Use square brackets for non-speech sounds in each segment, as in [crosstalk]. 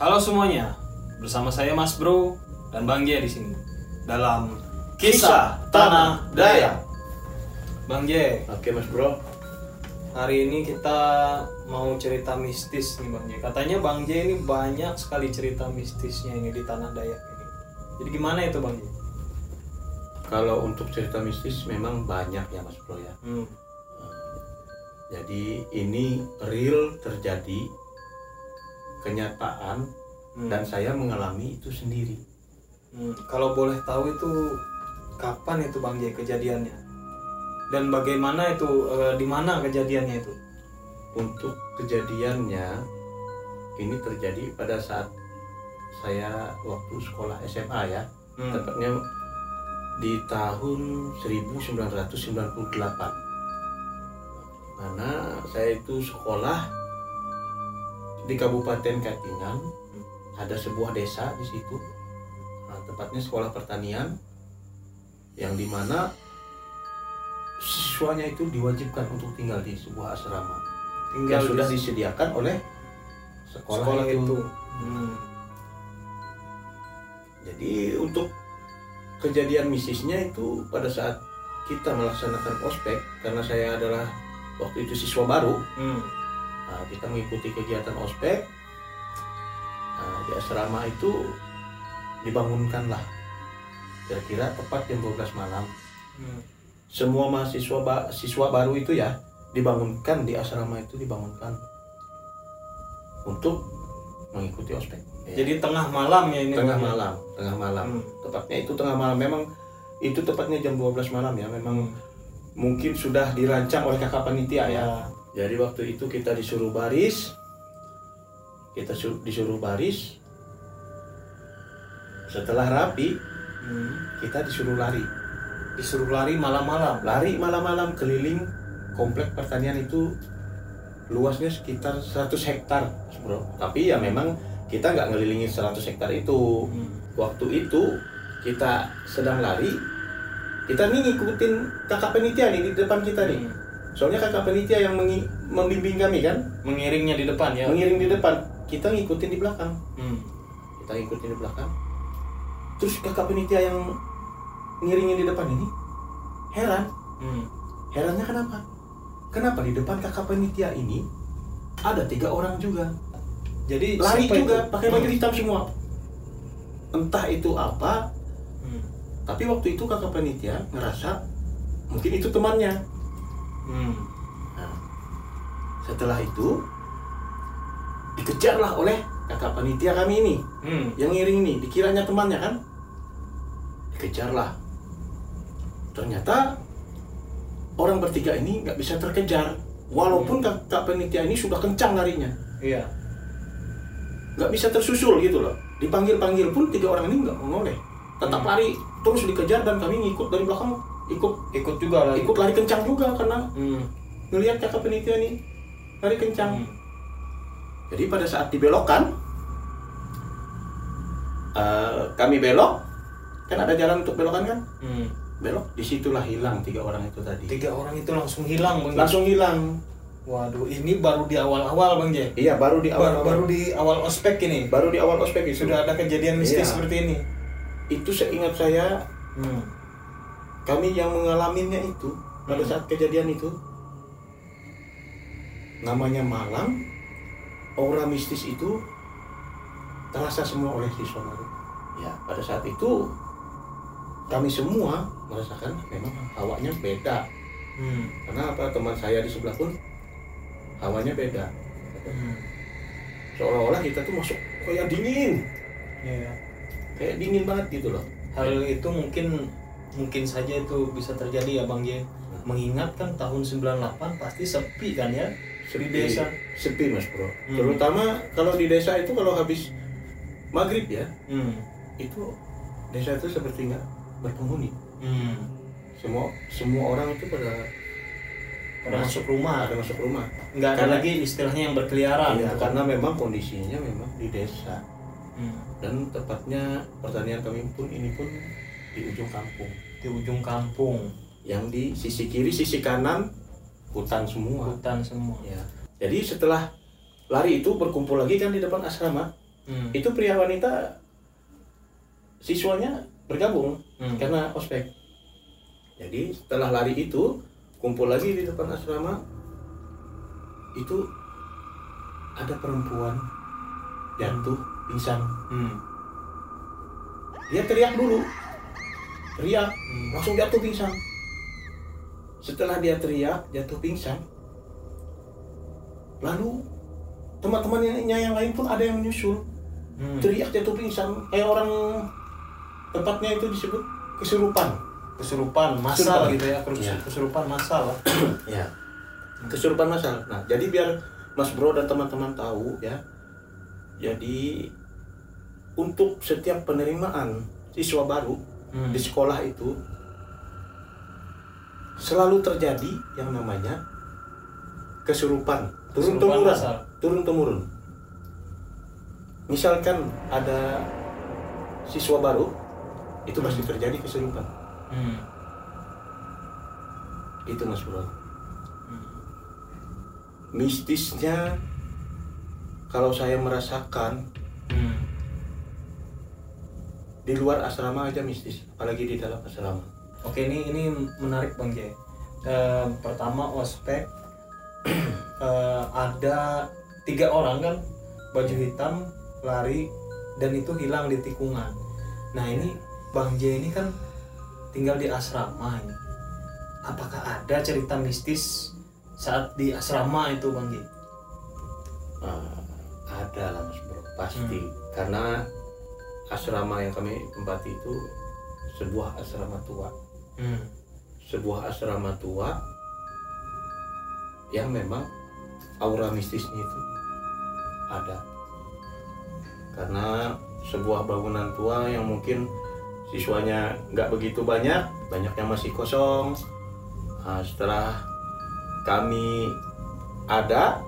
Halo semuanya, bersama saya Mas Bro dan Bang J di sini dalam kisah tanah Dayak. Bang J, Oke mas bro. hari ini kita mau cerita mistis nih Bang J. Katanya Bang J ini banyak sekali cerita mistisnya ini di tanah Dayak ini. Jadi gimana itu Bang J? Kalau untuk cerita mistis memang banyak ya mas bro ya. Hmm. Jadi ini real terjadi kenyataan Hmm. dan saya mengalami itu sendiri. Hmm, Kalau boleh tahu itu kapan itu Bang J kejadiannya? Dan bagaimana itu eh, di mana kejadiannya itu? Untuk kejadiannya ini terjadi pada saat saya waktu sekolah SMA ya. Hmm. Tepatnya di tahun 1998. Mana saya itu sekolah di Kabupaten Katingan ada sebuah desa di situ Nah, tepatnya sekolah pertanian yang di mana siswanya itu diwajibkan untuk tinggal di sebuah asrama Tinggal yang sudah di disediakan oleh sekolah, sekolah itu. itu. Hmm. Jadi untuk kejadian mistisnya itu pada saat kita melaksanakan ospek karena saya adalah waktu itu siswa baru, Hmm. Nah, kita mengikuti kegiatan ospek. Nah, di asrama itu dibangunkanlah kira-kira tepat jam 12 malam. Hmm. Semua mahasiswa ba- siswa baru itu ya dibangunkan di asrama itu dibangunkan untuk mengikuti ospek. Ya. Jadi tengah malam ya ini. tengah J? malam, tengah malam. Hmm. tepatnya itu tengah malam memang itu tepatnya jam 12 malam ya memang Hmm. mungkin sudah dirancang oleh kakak panitia ya Ya. Jadi waktu itu kita disuruh baris kita su- disuruh baris setelah rapi Hmm. kita disuruh lari Disuruh lari malam-malam. lari malam-malam keliling komplek pertanian itu luasnya sekitar 100 hektar bro tapi ya memang kita nggak ngelilingin 100 hektar itu Hmm. waktu itu kita sedang lari kita nih ngikutin kakak penitia nih di depan kita nih Hmm. Soalnya kakak penitia yang mengi- membimbing kami kan Mengiringnya di depan ya. mengiring di depan kita ngikutin di belakang Hmm. kita ngikutin di belakang terus kakak penitia yang ngiringin di depan ini heran Hmm. herannya kenapa kenapa di depan kakak penitia ini ada tiga orang juga Jadi lari juga pakai baju Hmm. hitam semua entah itu apa Hmm. Tapi waktu itu kakak panitia ngerasa mungkin itu temannya. Hmm. Nah, setelah itu dikejarlah oleh kakak panitia kami ini. Hmm. yang ngiring ini dikiranya temannya kan? Dikejarlah. Ternyata orang bertiga ini nggak bisa terkejar. Walaupun kakak panitia ini sudah kencang larinya. Iya. nggak bisa tersusul gitu loh. Dipanggil panggil pun tiga orang ini nggak menoleh tetap Hmm. lari terus dikejar dan kami ngikut dari belakang ikut Ikut juga lari. ikut lari kencang juga karena Hmm. ngelihat kakak penitia nih lari kencang. Hmm. Jadi pada saat dibelokkan, eh, kami belok, kan ada jalan untuk belokan kan? Hmm. Belok, di situlah hilang tiga orang itu tadi. Tiga orang itu langsung hilang bang. Langsung hilang. Waduh, ini baru di awal-awal bang J. Iya, baru di awal Baru, baru di awal ospek ini. baru di awal ospek itu. Sudah ada kejadian mistis Iya. seperti ini. Itu seingat saya, Hmm. Kami yang mengalaminya itu pada Hmm. saat kejadian itu, namanya malam, aura mistis itu terasa semua oleh siswa baru. Ya, pada saat itu kami semua merasakan memang hawanya beda. Hmm. Karena apa? Teman saya di sebelah pun hawanya beda. Hmm. Seolah-olah kita tuh masuk kayak dingin, Iya. kayak dingin banget gitu loh. Hal itu mungkin mungkin saja itu bisa terjadi ya bang J. Mengingat kan tahun 98 pasti sepi kan ya di desa. sepi mas bro. Hmm. Terutama kalau di desa itu kalau habis maghrib ya, Hmm. itu desa itu seperti nggak berpenghuni. Hmm. Semua semua orang itu pada Pada masuk rumah. ada masuk rumah. Nggak ada Karena- lagi istilahnya yang berkeliaran. Iya, gitu karena memang kondisinya memang di desa Hmm. dan tepatnya pertanian kami pun ini pun di ujung kampung. di ujung kampung Yang di sisi kiri, sisi kanan hutan semua. hutan semua Ya. Jadi setelah lari itu berkumpul lagi kan di depan asrama. Hmm. itu pria wanita siswanya bergabung Hmm. karena ospek jadi setelah lari itu kumpul lagi di depan asrama itu ada perempuan jatuh pingsan Hmm. dia teriak dulu teriak Hmm. langsung jatuh pingsan setelah dia teriak jatuh pingsan lalu teman-temannya yang lain pun ada yang menyusul Hmm. teriak jatuh pingsan kayak orang tempatnya itu disebut kesurupan kesurupan masal Kesurupan. gitu ya Kes- Iya. kesurupan masal [clears throat] ya kesurupan masal nah jadi biar Mas Bro dan teman-teman tahu ya jadi untuk setiap penerimaan siswa baru Hmm. di sekolah itu selalu terjadi yang namanya kesurupan turun temurun turun temurun misalkan ada siswa baru itu pasti terjadi kesurupan Hmm. itu mas bro Hmm. mistisnya kalau saya merasakan Hmm. Di luar asrama aja mistis apalagi di dalam asrama Oke ini ini menarik bang Jay. Eh, pertama ospek [clears throat] eh, ada tiga orang kan baju hitam lari dan itu hilang di tikungan. Nah ini bang Jay ini kan tinggal di asrama ini. Apakah ada cerita mistis saat di asrama itu bang Jay? Ah, ada lah mas bro pasti karena asrama yang kami tempati itu sebuah asrama tua Hmm. sebuah asrama tua yang memang aura mistisnya itu ada karena sebuah bangunan tua yang mungkin siswanya nggak begitu banyak banyak yang masih kosong Nah, setelah kami ada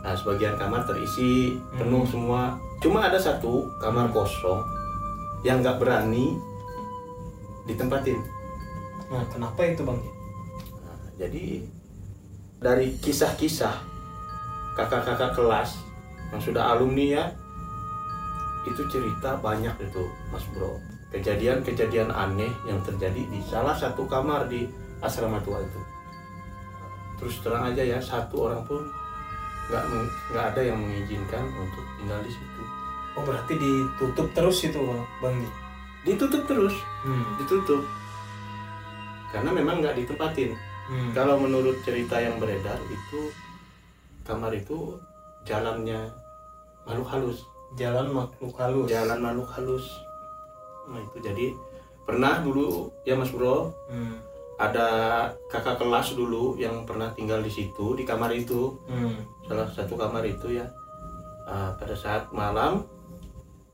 nah sebagian kamar terisi penuh Hmm. semua cuma ada satu kamar kosong yang nggak berani ditempatin. Nah kenapa itu bang? Nah, jadi dari kisah-kisah kakak-kakak kelas yang sudah alumni ya itu cerita banyak itu Mas Bro. Kejadian-kejadian aneh yang terjadi di salah satu kamar di asrama tua itu. Terus terang aja ya satu orang pun nggak nggak ada yang mengizinkan untuk tinggal di situ Oh berarti ditutup terus itu bang ditutup terus Hmm. ditutup karena memang nggak ditempatin Hmm. Kalau menurut cerita yang beredar itu kamar itu jalannya makhluk halus, Jalan makhluk halus. jalan makhluk halus. Nah itu jadi pernah dulu ya Mas Bro Hmm. ada kakak kelas dulu yang pernah tinggal di situ di kamar itu Hmm. salah satu kamar itu ya Ah, pada saat malam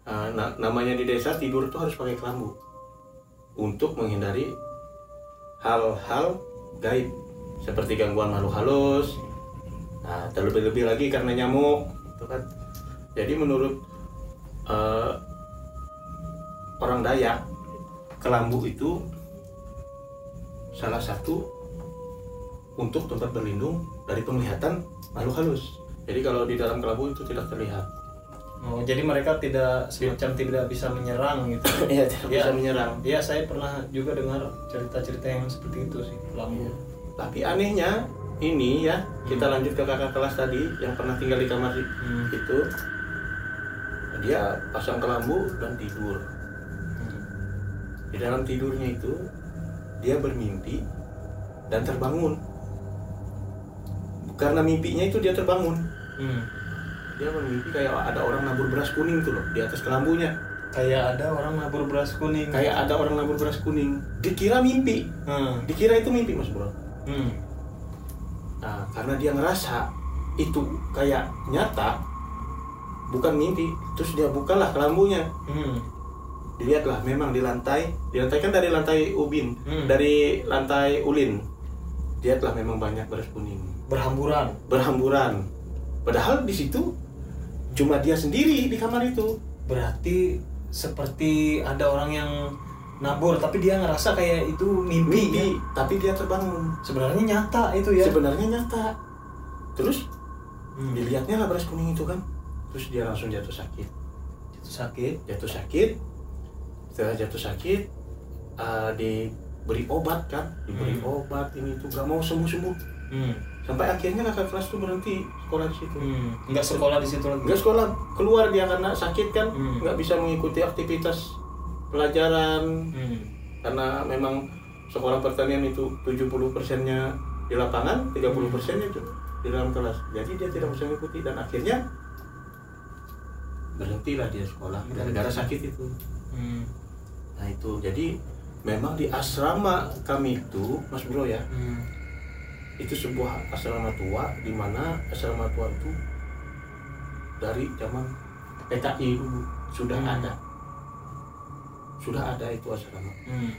na- namanya di desa tidur tuh harus pakai kelambu. Untuk menghindari hal-hal gaib seperti gangguan makhluk halus nah terlebih-lebih lagi karena nyamuk itu kan. Jadi menurut eh, orang Dayak kelambu itu salah satu untuk tempat berlindung dari penglihatan makhluk halus. Jadi kalau di dalam kelambu itu tidak terlihat Oh, jadi mereka tidak semacam tidak bisa menyerang gitu. [coughs] Iya tidak Ya. bisa menyerang Iya, saya pernah juga dengar cerita-cerita yang seperti itu sih, lambu. tapi anehnya ini ya kita lanjut ke kakak kelas tadi yang pernah tinggal di kamar Hmm. itu dia pasang kelambu dan tidur Hmm. di dalam tidurnya itu dia bermimpi dan terbangun karena mimpinya itu dia terbangun Hmm. Dia bermimpi kayak ada orang nabur beras kuning tuh loh di atas kelambunya Kayak ada orang nabur beras kuning. kayak ada orang nabur beras kuning dikira mimpi Hmm. dikira itu mimpi mas bro Hmm. Nah, karena dia ngerasa itu kayak nyata, bukan mimpi, terus dia bukalah kelambunya. Hmm. Dilihatlah, memang di lantai, di lantai kan dari lantai ubin, Hmm. dari lantai ulin. Lihatlah memang banyak beras kuning, Berhamburan. berhamburan. Padahal di situ cuma dia sendiri di kamar itu. Berarti seperti ada orang yang nabur tapi dia ngerasa kayak itu mimpi. Mimpi, ya. tapi dia terbangun. Sebenarnya nyata itu ya. Sebenarnya nyata. Terus Hmm. dilihatnya lah beras kuning itu kan. terus dia langsung jatuh sakit Itu sakit. jatuh sakit setelah jatuh sakit eh, diberi obat kan diberi Hmm. obat ini tuh gak mau sembuh sembuh Hmm. Sampai akhirnya kakak kelas tuh berhenti sekolah di situ Hmm. Nggak sekolah di situ lagi. nggak sekolah keluar dia karena sakit kan Hmm. nggak bisa mengikuti aktivitas pelajaran Hmm. karena memang sekolah pertanian itu 70 persennya di lapangan 30 persennya itu di dalam kelas jadi dia tidak bisa mengikuti dan akhirnya berhentilah dia sekolah gara-gara sakit itu Hmm. nah itu jadi memang di asrama kami itu mas bro ya Hmm. Itu sebuah asrama tua di mana asrama tua itu dari zaman PKI dulu sudah Hmm. ada sudah ada itu asrama Hmm.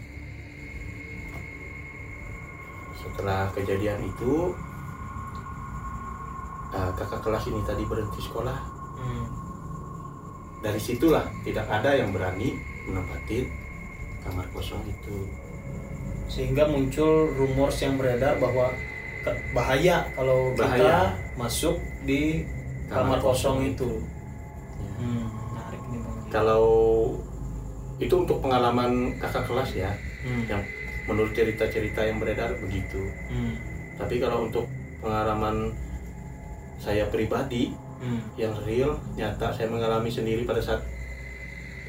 setelah kejadian itu eh, kakak kelas ini tadi berhenti sekolah Hmm. dari situlah tidak ada yang berani menempati kamar kosong itu Sehingga muncul rumors yang beredar bahwa bahaya kalau kita Bahaya. masuk di kamar, kosong, itu. Ya. Hmm. Menarik nih bang. kalau itu untuk pengalaman kakak kelas ya Hmm. yang menurut cerita-cerita yang beredar begitu Hmm. tapi kalau untuk pengalaman saya pribadi Hmm. yang real nyata saya mengalami sendiri pada saat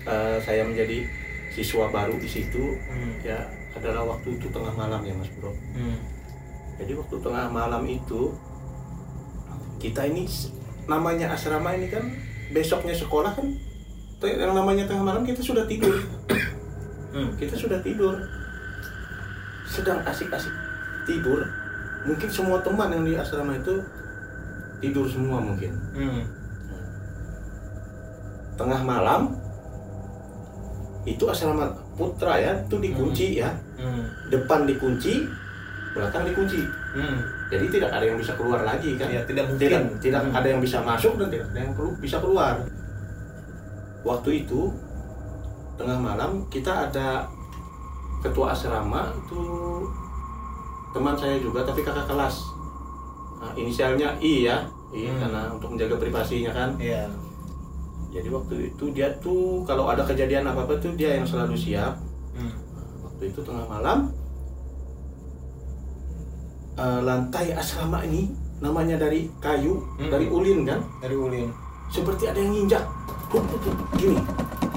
eh, saya menjadi siswa baru di situ Hmm. ya adalah waktu itu tengah malam ya mas bro Hmm. Jadi waktu tengah malam itu kita ini namanya asrama ini kan besoknya sekolah kan yang namanya tengah malam kita sudah tidur Hmm. kita sudah tidur sedang asik-asik tidur mungkin semua teman yang di asrama itu tidur semua mungkin Hmm. tengah malam itu asrama putra ya itu dikunci ya Hmm. depan dikunci belakang dikunci Hmm. jadi tidak ada yang bisa keluar lagi kan Ya, tidak mungkin. tidak tidak Hmm. ada yang bisa masuk dan tidak ada yang perlu bisa keluar waktu itu tengah malam kita ada ketua asrama itu teman saya juga tapi kakak kelas Nah, inisialnya I ya I Hmm. karena untuk menjaga privasinya kan Iya. jadi waktu itu dia tuh kalau ada kejadian apa apa tuh dia yang selalu siap Hmm. waktu itu tengah malam eh, lantai asrama ini namanya dari kayu Hmm. dari ulin kan Dari Ulin. seperti ada yang nginjak Hup, hup, hup, gini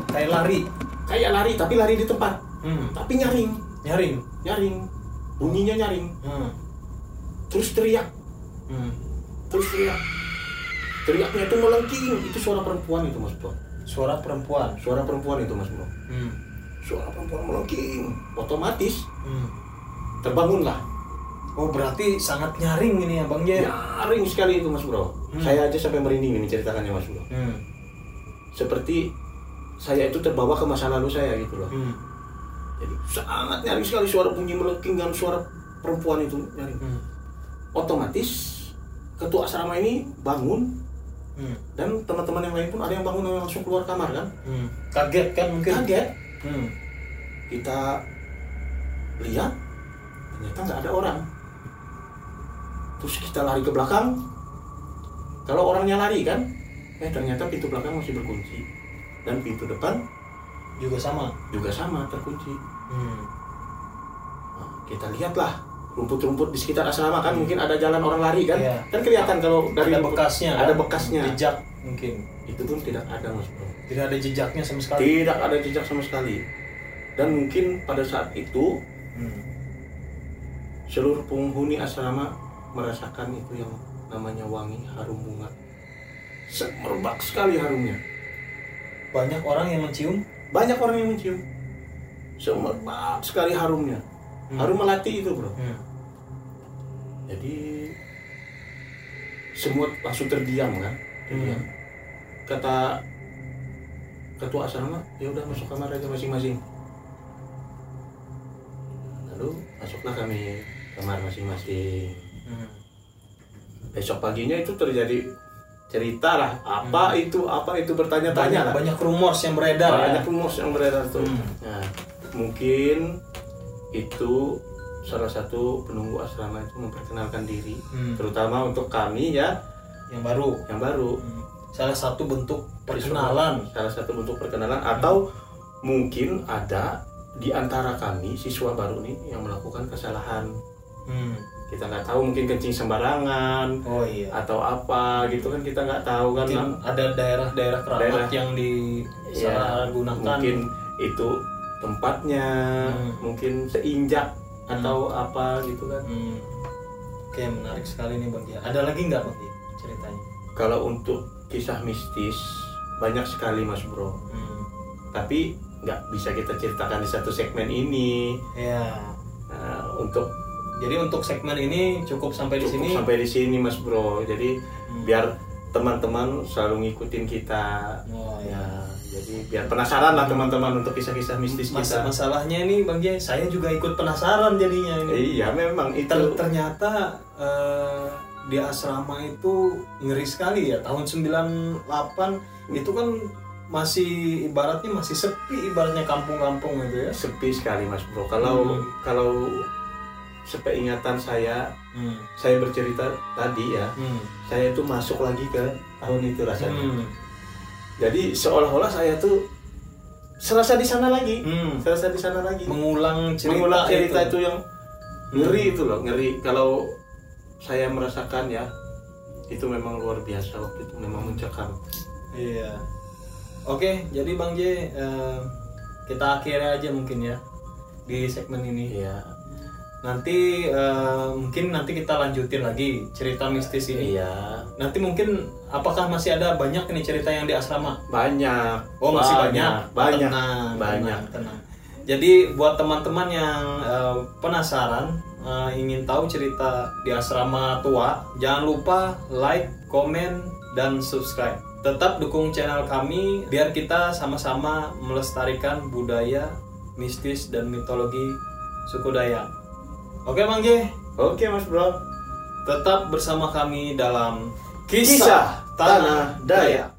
Kayak lari. kayak lari tapi lari di tempat Hmm. tapi nyaring Nyaring. nyaring bunyinya nyaring Hmm. terus teriak Hmm. terus teriak teriaknya itu melengking itu suara perempuan itu mas bro Suara perempuan. suara perempuan itu mas bro Hmm. suara perempuan melengking otomatis Hmm. terbangunlah Oh berarti sangat nyaring ini ya bang ya? nyaring sekali itu mas bro Hmm. saya aja sampai merinding ini ceritakannya mas bro Hmm. seperti saya itu terbawa ke masa lalu saya gitu loh Hmm. jadi sangat nyaring sekali suara bunyi melengking dan suara perempuan itu nyaring Hmm. otomatis ketua asrama ini bangun Hmm. dan teman-teman yang lain pun ada yang bangun dan langsung keluar kamar kan Hmm. Kaget kan mungkin? kaget Hmm. kita lihat ternyata nggak ada orang terus kita lari ke belakang kalau orangnya lari kan eh ternyata pintu belakang masih berkunci dan pintu depan Juga sama. juga sama terkunci Hmm. Nah, kita lihatlah rumput-rumput di sekitar asrama kan mungkin ada jalan orang lari kan Iya. kan kelihatan kalau dari Ada bekasnya. ada kan? bekasnya Jejak mungkin. itu pun tidak ada mas bro Tidak ada jejaknya sama sekali. tidak ada jejak sama sekali dan mungkin pada saat itu Hmm. seluruh penghuni asrama merasakan itu yang namanya wangi harum bunga semerbak sekali harumnya Banyak orang yang mencium. banyak orang yang mencium semerbak sekali harumnya Hmm. harum melati itu bro Hmm. jadi semua langsung terdiam kan terdiam Hmm. kata ketua asrama ya udah masuk kamar aja masing-masing lalu masuklah kami kamar masing-masing Hmm. besok paginya itu terjadi cerita lah apa itu apa itu bertanya-tanya lah banyak, rumors yang beredar banyak ya. rumors yang beredar tuh Hmm. nah, mungkin itu salah satu penunggu asrama itu memperkenalkan diri Hmm. terutama untuk kami ya Yang baru. yang baru Hmm. salah satu bentuk perkenalan salah satu bentuk perkenalan atau mungkin ada di antara kami siswa baru nih yang melakukan kesalahan hmm. kita nggak tahu mungkin kencing sembarangan oh iya atau apa gitu kan kita nggak tahu kan mungkin ada daerah-daerah keramat Daerah. yang Ya, disalahgunakan mungkin itu tempatnya Hmm. mungkin seinjak atau apa gitu kan Hmm. Oke menarik sekali nih bang Gia. Ada lagi nggak bang Gia ceritanya? kalau untuk kisah mistis banyak sekali mas bro Hmm. tapi nggak bisa kita ceritakan di satu segmen ini Ya. Nah, untuk Jadi untuk segmen ini cukup sampai di cukup sini. sampai di sini mas bro jadi Hmm. biar teman-teman selalu ngikutin kita Oh ya. ya jadi biar penasaran lah teman-teman untuk kisah-kisah mistis Mas kita masalahnya ini bang Gia, saya juga ikut penasaran jadinya ini. iya memang itu Ter- ternyata eh, di asrama itu ngeri sekali ya tahun 98 itu kan masih ibaratnya masih sepi ibaratnya kampung-kampung gitu ya. sepi sekali mas bro kalau Hmm. kalau sepeingatan saya Hmm. saya bercerita tadi ya Hmm. saya itu masuk lagi ke tahun itu rasanya Hmm. jadi seolah-olah saya tuh serasa di sana lagi Hmm. serasa di sana lagi mengulang cerita, mengulang cerita itu. itu yang ngeri itu loh ngeri kalau saya merasakan ya itu memang luar biasa waktu itu memang mencekam Iya. Oke, jadi Bang J, eh, kita akhiri aja mungkin ya di segmen ini. iya Nanti eh, mungkin nanti kita lanjutin lagi cerita mistis ini. iya Nanti mungkin apakah masih ada banyak nih cerita yang di asrama? banyak Oh masih banyak, banyak Tenang, banyak tenang, tenang. Jadi buat teman-teman yang eh, penasaran eh, ingin tahu cerita di asrama tua, jangan lupa like, komen, dan subscribe. Tetap dukung channel kami biar kita sama-sama melestarikan budaya, mistis, dan mitologi suku Dayak. Oke Bang J, oke mas bro tetap bersama kami dalam Kisah Tanah Dayak.